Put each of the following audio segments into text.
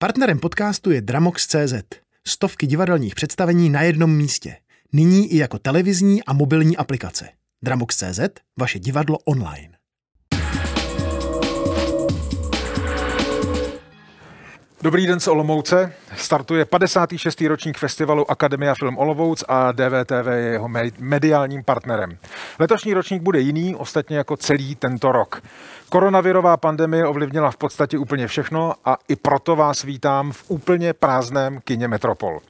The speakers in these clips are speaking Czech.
Partnerem podcastu je Dramox.cz. Stovky divadelních představení na jednom místě. Nyní i jako televizní a mobilní aplikace. Dramox.cz, vaše divadlo online. Dobrý den z Olomouce. Startuje 56. ročník festivalu Akademia Film Olomouc a DVTV je jeho mediálním partnerem. Letošní ročník bude jiný, ostatně jako celý tento rok. Koronavirová pandemie ovlivnila v podstatě úplně všechno a i proto vás vítám v úplně prázdném kině Metropol.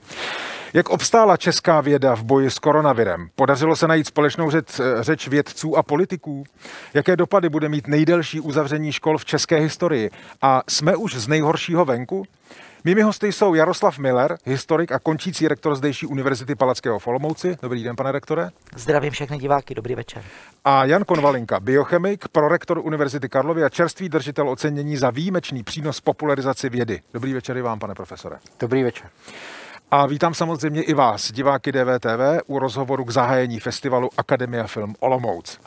Jak obstála česká věda v boji s koronavirem? Podařilo se najít společnou řeč, řeč vědců a politiků? Jaké dopady bude mít nejdelší uzavření škol v české historii? A jsme už z nejhoršího venku? Mými hosty jsou Jaroslav Miller, historik a končící rektor zdejší Univerzity Palackého v Olomouci. Dobrý den, pane rektore. Zdravím všechny diváky, dobrý večer. A Jan Konvalinka, biochemik, prorektor Univerzity Karlovy a čerstvý držitel ocenění za výjimečný přínos popularizaci vědy. Dobrý večer i vám, pane profesore. Dobrý večer. A vítám samozřejmě i vás, diváky DVTV, u rozhovoru k zahájení festivalu Akademia Film Olomouc.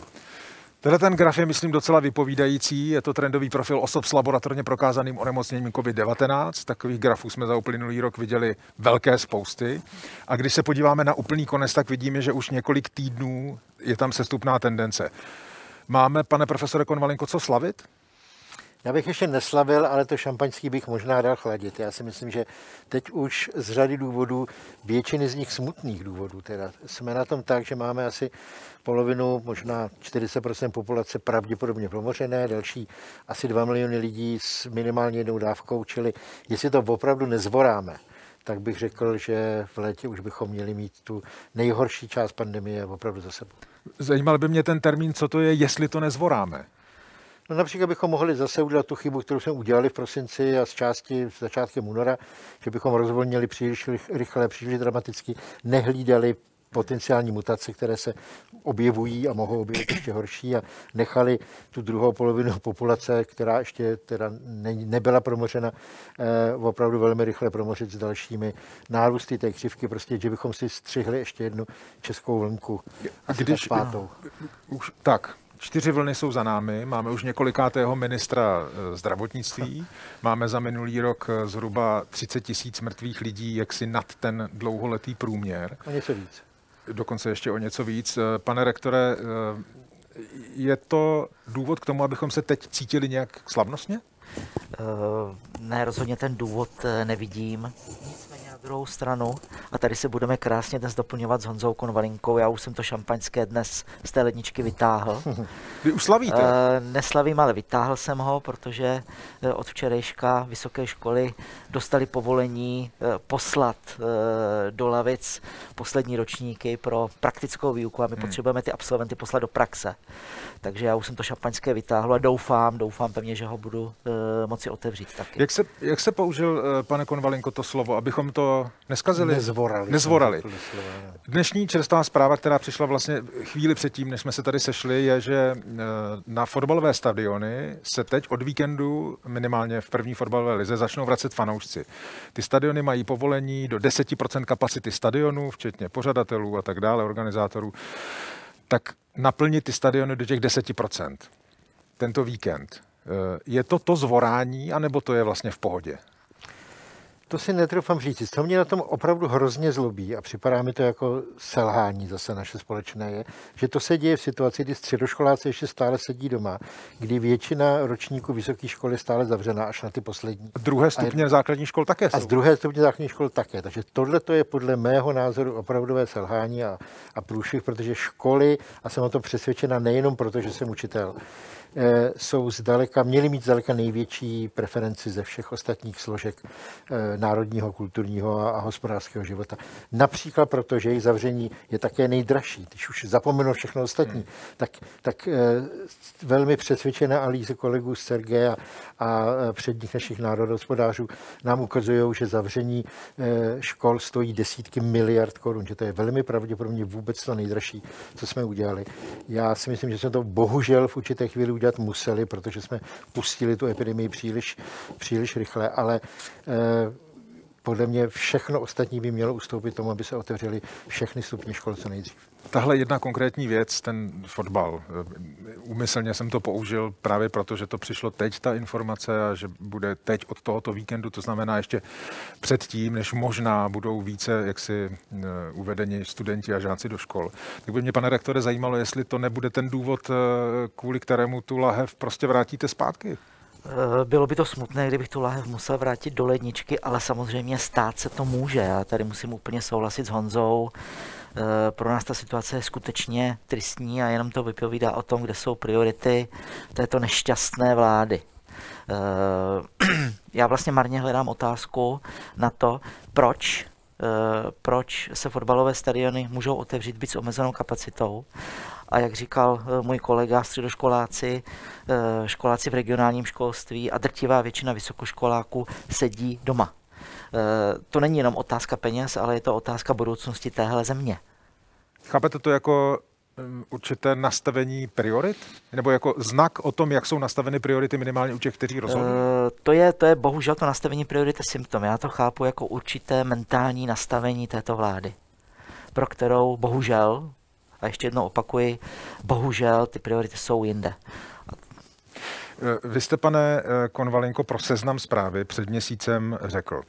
Tenhle ten graf je, myslím, docela vypovídající. Je to trendový profil osob s laboratorně prokázaným onemocněním COVID-19. Takových grafů jsme za uplynulý rok viděli velké spousty. A když se podíváme na úplný konec, tak vidíme, že už několik týdnů je tam sestupná tendence. Máme, pane profesore Konvalinko, co slavit? Já bych ještě neslavil, ale to šampaňský bych možná dal chladit. Já si myslím, že teď už z řady důvodů, většiny z nich smutných důvodů, teda jsme na tom tak, že máme asi polovinu, možná 40% populace pravděpodobně promořené, další asi 2 miliony lidí s minimálně jednou dávkou, čili jestli to opravdu nezvoráme, tak bych řekl, že v létě už bychom měli mít tu nejhorší část pandemie opravdu za sebou. Zajímal by mě ten termín, co to je, jestli to nezvoráme. No například bychom mohli zase udělat tu chybu, kterou jsme udělali v prosinci a z části s začátkem února, že bychom rozvolnili příliš rychle, příliš dramaticky, nehlídali potenciální mutace, které se objevují a mohou objevit ještě horší a nechali tu druhou polovinu populace, která ještě teda ne, nebyla promořena, eh, opravdu velmi rychle promořit s dalšími nárůsty té křivky, prostě, že bychom si střihli ještě jednu českou vlnku. A když, pátou. Už, tak, Čtyři vlny jsou za námi, máme už několikátého ministra eh, zdravotnictví, máme za minulý rok eh, zhruba 30 tisíc mrtvých lidí, jaksi nad ten dlouholetý průměr. A něco víc. Dokonce ještě o něco víc. Eh, pane rektore, je to důvod k tomu, abychom se teď cítili nějak slavnostně? Ne, rozhodně ten důvod nevidím druhou stranu a tady se budeme krásně dnes doplňovat s Honzou Konvalinkou. Já už jsem to šampaňské dnes z té ledničky vytáhl. Vy už slavíte? E, neslavím, ale vytáhl jsem ho, protože eh, od včerejška vysoké školy dostali povolení poslat do lavic poslední ročníky pro praktickou výuku a my hmm. potřebujeme ty absolventy poslat do praxe. Takže já už jsem to šampaňské vytáhl a doufám, doufám pevně, že ho budu moci otevřít taky. Jak se, jak se použil, pane Konvalinko, to slovo, abychom to neskazili? Nezvorali. Nezvorali. Dnešní čerstvá zpráva, která přišla vlastně chvíli předtím, než jsme se tady sešli, je, že eh, na fotbalové stadiony se teď od víkendu, minimálně v první fotbalové lize, začnou vracet fanoušci. Ty stadiony mají povolení do 10% kapacity stadionů, včetně pořadatelů a tak dále, organizátorů. Tak naplnit ty stadiony do těch 10% tento víkend. Eh, je to to zvorání, anebo to je vlastně v pohodě? To si netrofám říct. Co mě na tom opravdu hrozně zlobí a připadá mi to jako selhání zase naše společné je, že to se děje v situaci, kdy středoškoláci ještě stále sedí doma, kdy většina ročníků vysoké školy je stále zavřená až na ty poslední. A druhé stupně je, základních škol také jsou. A z druhé stupně základních škol také. Takže tohle to je podle mého názoru opravdové selhání a, a průšvih, protože školy, a jsem o tom přesvědčena nejenom proto, že jsem učitel, Eh, jsou zdaleka, měly mít zdaleka největší preferenci ze všech ostatních složek eh, národního, kulturního a hospodářského života. Například proto, že jejich zavření je také nejdražší. Když už zapomenu všechno ostatní, hmm. tak, tak eh, velmi přesvědčené analýzy kolegů z Sergeje a, a předních našich národohospodářů nám ukazují, že zavření škol stojí desítky miliard korun, že to je velmi pravděpodobně vůbec to nejdražší, co jsme udělali. Já si myslím, že jsme to bohužel v určité chvíli udělat museli, protože jsme pustili tu epidemii příliš, příliš rychle, ale eh, podle mě všechno ostatní by mělo ustoupit tomu, aby se otevřely všechny stupně škol co nejdřív. Tahle jedna konkrétní věc, ten fotbal, úmyslně jsem to použil právě proto, že to přišlo teď, ta informace, a že bude teď od tohoto víkendu, to znamená ještě předtím, než možná budou více jaksi eh, uvedeni studenti a žáci do škol. Tak by mě, pane rektore, zajímalo, jestli to nebude ten důvod, eh, kvůli kterému tu lahev prostě vrátíte zpátky. Eh, bylo by to smutné, kdybych tu lahev musel vrátit do ledničky, ale samozřejmě stát se to může. Já tady musím úplně souhlasit s Honzou. Eh, pro nás ta situace je skutečně tristní a jenom to vypovídá o tom, kde jsou priority této nešťastné vlády. Eh, já vlastně marně hledám otázku na to, proč proč se fotbalové stadiony můžou otevřít být s omezenou kapacitou a jak říkal eh, můj kolega, středoškoláci, eh, školáci v regionálním školství a drtivá většina vysokoškoláků sedí doma. Eh, to není jenom otázka peněz, ale je to otázka budoucnosti téhle země. Chápete to jako určité nastavení priorit? Nebo jako znak o tom, jak jsou nastaveny priority minimálně u těch, kteří rozhodují? to, je, to je bohužel to nastavení priority symptom. Já to chápu jako určité mentální nastavení této vlády, pro kterou bohužel a ještě jednou opakuji, bohužel ty priority jsou jinde. Vy jste, pane Konvalinko, pro seznam zprávy před měsícem řekl,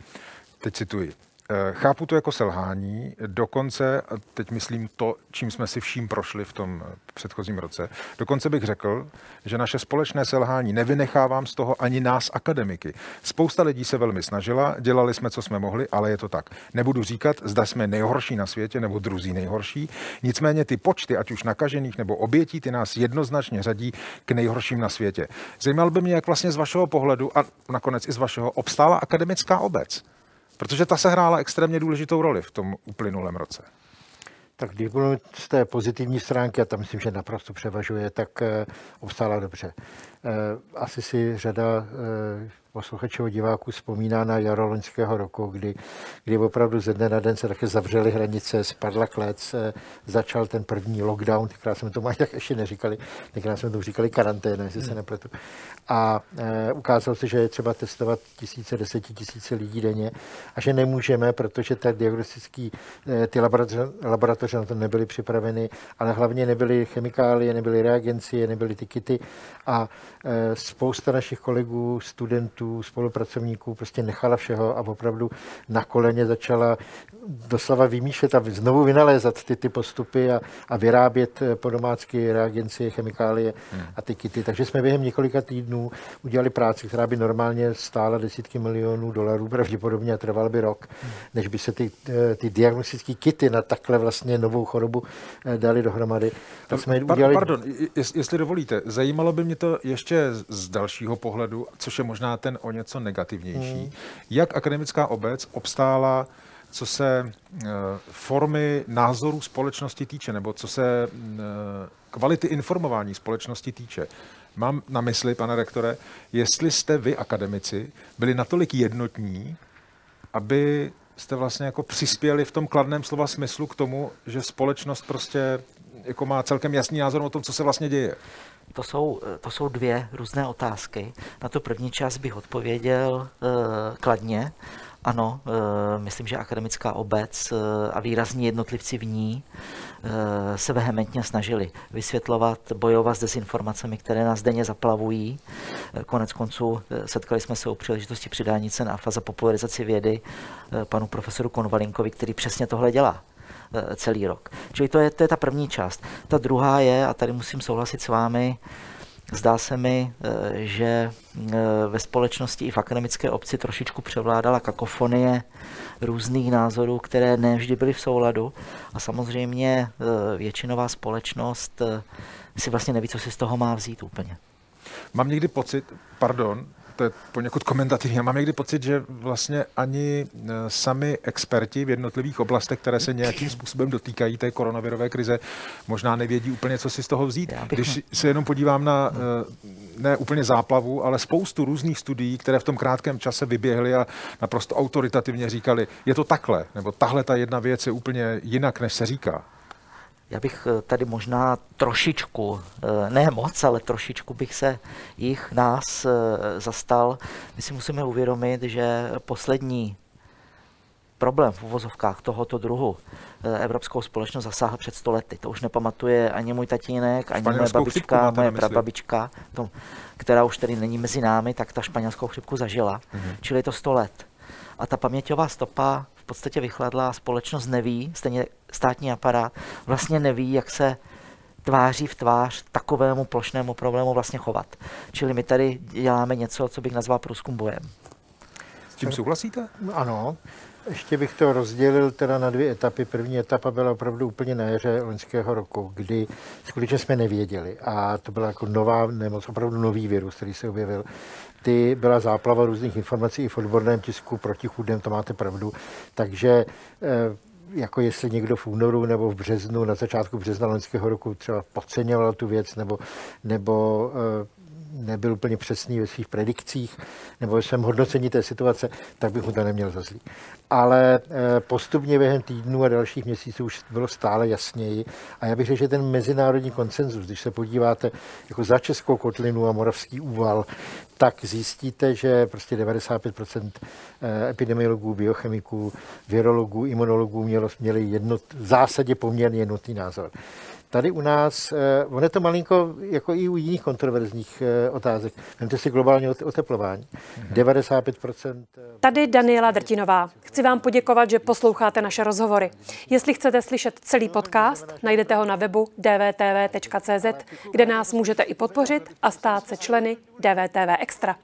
teď cituji, Eh, chápu to jako selhání, dokonce, a teď myslím to, čím jsme si vším prošli v tom eh, předchozím roce, dokonce bych řekl, že naše společné selhání nevynechávám z toho ani nás akademiky. Spousta lidí se velmi snažila, dělali jsme, co jsme mohli, ale je to tak. Nebudu říkat, zda jsme nejhorší na světě nebo druzí nejhorší, nicméně ty počty, ať už nakažených nebo obětí, ty nás jednoznačně řadí k nejhorším na světě. Zajímal by mě, jak vlastně z vašeho pohledu a nakonec i z vašeho obstála akademická obec. Protože ta se hrála extrémně důležitou roli v tom uplynulém roce. Tak když budu z té pozitivní stránky, a tam myslím, že naprosto převažuje, tak eh, obstála dobře. Eh, asi si řada eh, posluchačů diváků vzpomíná na jaro loňského roku, kdy, kdy opravdu ze dne na den se také zavřely hranice, spadla klec, začal ten první lockdown, tenkrát jsme to ani tak ještě neříkali, tenkrát jsme to říkali karanténa, jestli se nepletu. A e, ukázalo se, že je třeba testovat tisíce, desetitisíce lidí denně a že nemůžeme, protože tak diagnostický, e, ty laboratoře, laboratoře na to nebyly připraveny, ale hlavně nebyly chemikálie, nebyly reagencie, nebyly ty kity a e, spousta našich kolegů, studentů, studentů, spolupracovníků prostě nechala všeho a opravdu na koleně začala doslova vymýšlet a znovu vynalézat ty, ty postupy a, a vyrábět eh, po domácky reagencie, chemikálie hmm. a ty kity. Takže jsme během několika týdnů udělali práci, která by normálně stála desítky milionů dolarů, pravděpodobně a trval by rok, hmm. než by se ty, eh, ty diagnostické kity na takhle vlastně novou chorobu eh, dali dohromady. To jsme Par- udělali... Pardon, jestli dovolíte, zajímalo by mě to ještě z dalšího pohledu, což je možná ten o něco negativnější. Hmm. Jak akademická obec obstála co se uh, formy názorů společnosti týče, nebo co se uh, kvality informování společnosti týče. Mám na mysli, pane rektore, jestli jste vy, akademici, byli natolik jednotní, aby jste vlastně jako přispěli v tom kladném slova smyslu k tomu, že společnost prostě jako má celkem jasný názor o tom, co se vlastně děje. To jsou, to jsou dvě různé otázky. Na tu první část bych odpověděl uh, kladně. Ano, uh, myslím, že akademická obec a výrazní jednotlivci v ní se vehementně snažili vysvětlovat, bojovat s dezinformacemi, které nás denně zaplavují. Konec konců setkali jsme se u příležitosti přidání cen AFA za popularizaci vědy panu profesoru Konvalinkovi, který přesně tohle dělá Eh, celý rok. Čili to je, to je ta první část. Ta druhá je, a tady musím souhlasit s vámi, Zdá se mi, eh, že eh, ve společnosti i v akademické obci trošičku převládala kakofonie různých názorů, které ne vždy byly v souladu. A samozřejmě většinová společnost si vlastně neví, co si z toho má vzít úplně. Mám někdy pocit, pardon, to je poněkud komentativní. Já mám někdy pocit, že vlastně ani e, sami experti v jednotlivých oblastech, které se nějakým způsobem dotýkají té koronavirové krize, možná nevědí úplně, co si z toho vzít. Když se jenom podívám na e, ne úplně záplavu, ale spoustu různých studií, které v tom krátkém čase vyběhly a naprosto autoritativně říkali, je to takhle, nebo tahle ta jedna věc je úplně jinak, než se říká. Já bych eh, tady možná trošičku, eh, ne moc, ale trošičku bych se jich, nás eh, zastal. My si musíme uvědomit, že poslední problém v uvozovkách tohoto druhu evropskou společnost zasáhl před stolety. To už nepamatuje ani můj tatínek, ani moje babička, moje prababička, to, která už tady není mezi námi, tak ta španělskou chřipku zažila. Mm-hmm. Čili je to 100 let. A ta paměťová stopa podstatě vychladla, společnost neví, stejně státní aparát vlastně neví, jak se tváří v tvář takovému plošnému problému vlastně chovat. Čili my tady děláme něco, co bych nazval průzkum bojem. S tím souhlasíte? Ano. Ještě bych to rozdělil teda na dvě etapy. První etapa byla opravdu úplně na jaře loňského roku, kdy skutečně jsme nevěděli. A to byla jako nová nemoc, opravdu nový virus, který se objevil. Ty byla záplava různých informací i v odborném tisku, protichůdném, to máte pravdu. Takže eh, jako jestli někdo v únoru nebo v březnu, na začátku března loňského roku třeba podceňoval tu věc nebo, nebo eh, nebyl úplně přesný ve svých predikcích nebo ve svém hodnocení té situace, tak bych mu to neměl za zlý. Ale eh, postupně během týdnů a dalších měsíců už bylo stále jasněji. A já bych řekl, že ten mezinárodní konsenzus, když se podíváte jako za Českou kotlinu a Moravský úval, tak zjistíte, že prostě 95% eh, epidemiologů, biochemiků, virologů, imunologů mělo, měli jednot, v zásadě poměrně jednotný názor. Tady u nás, eh, on je to malinko jako i u jiných kontroverzních otázek. Vemte si globální oteplování. 95%. Tady Daniela Drtinová. Chci vám poděkovat, že posloucháte naše rozhovory. Jestli chcete slyšet celý podcast, najdete ho na webu dvtv.cz, kde nás můžete i podpořit a stát se členy DVTV Extra.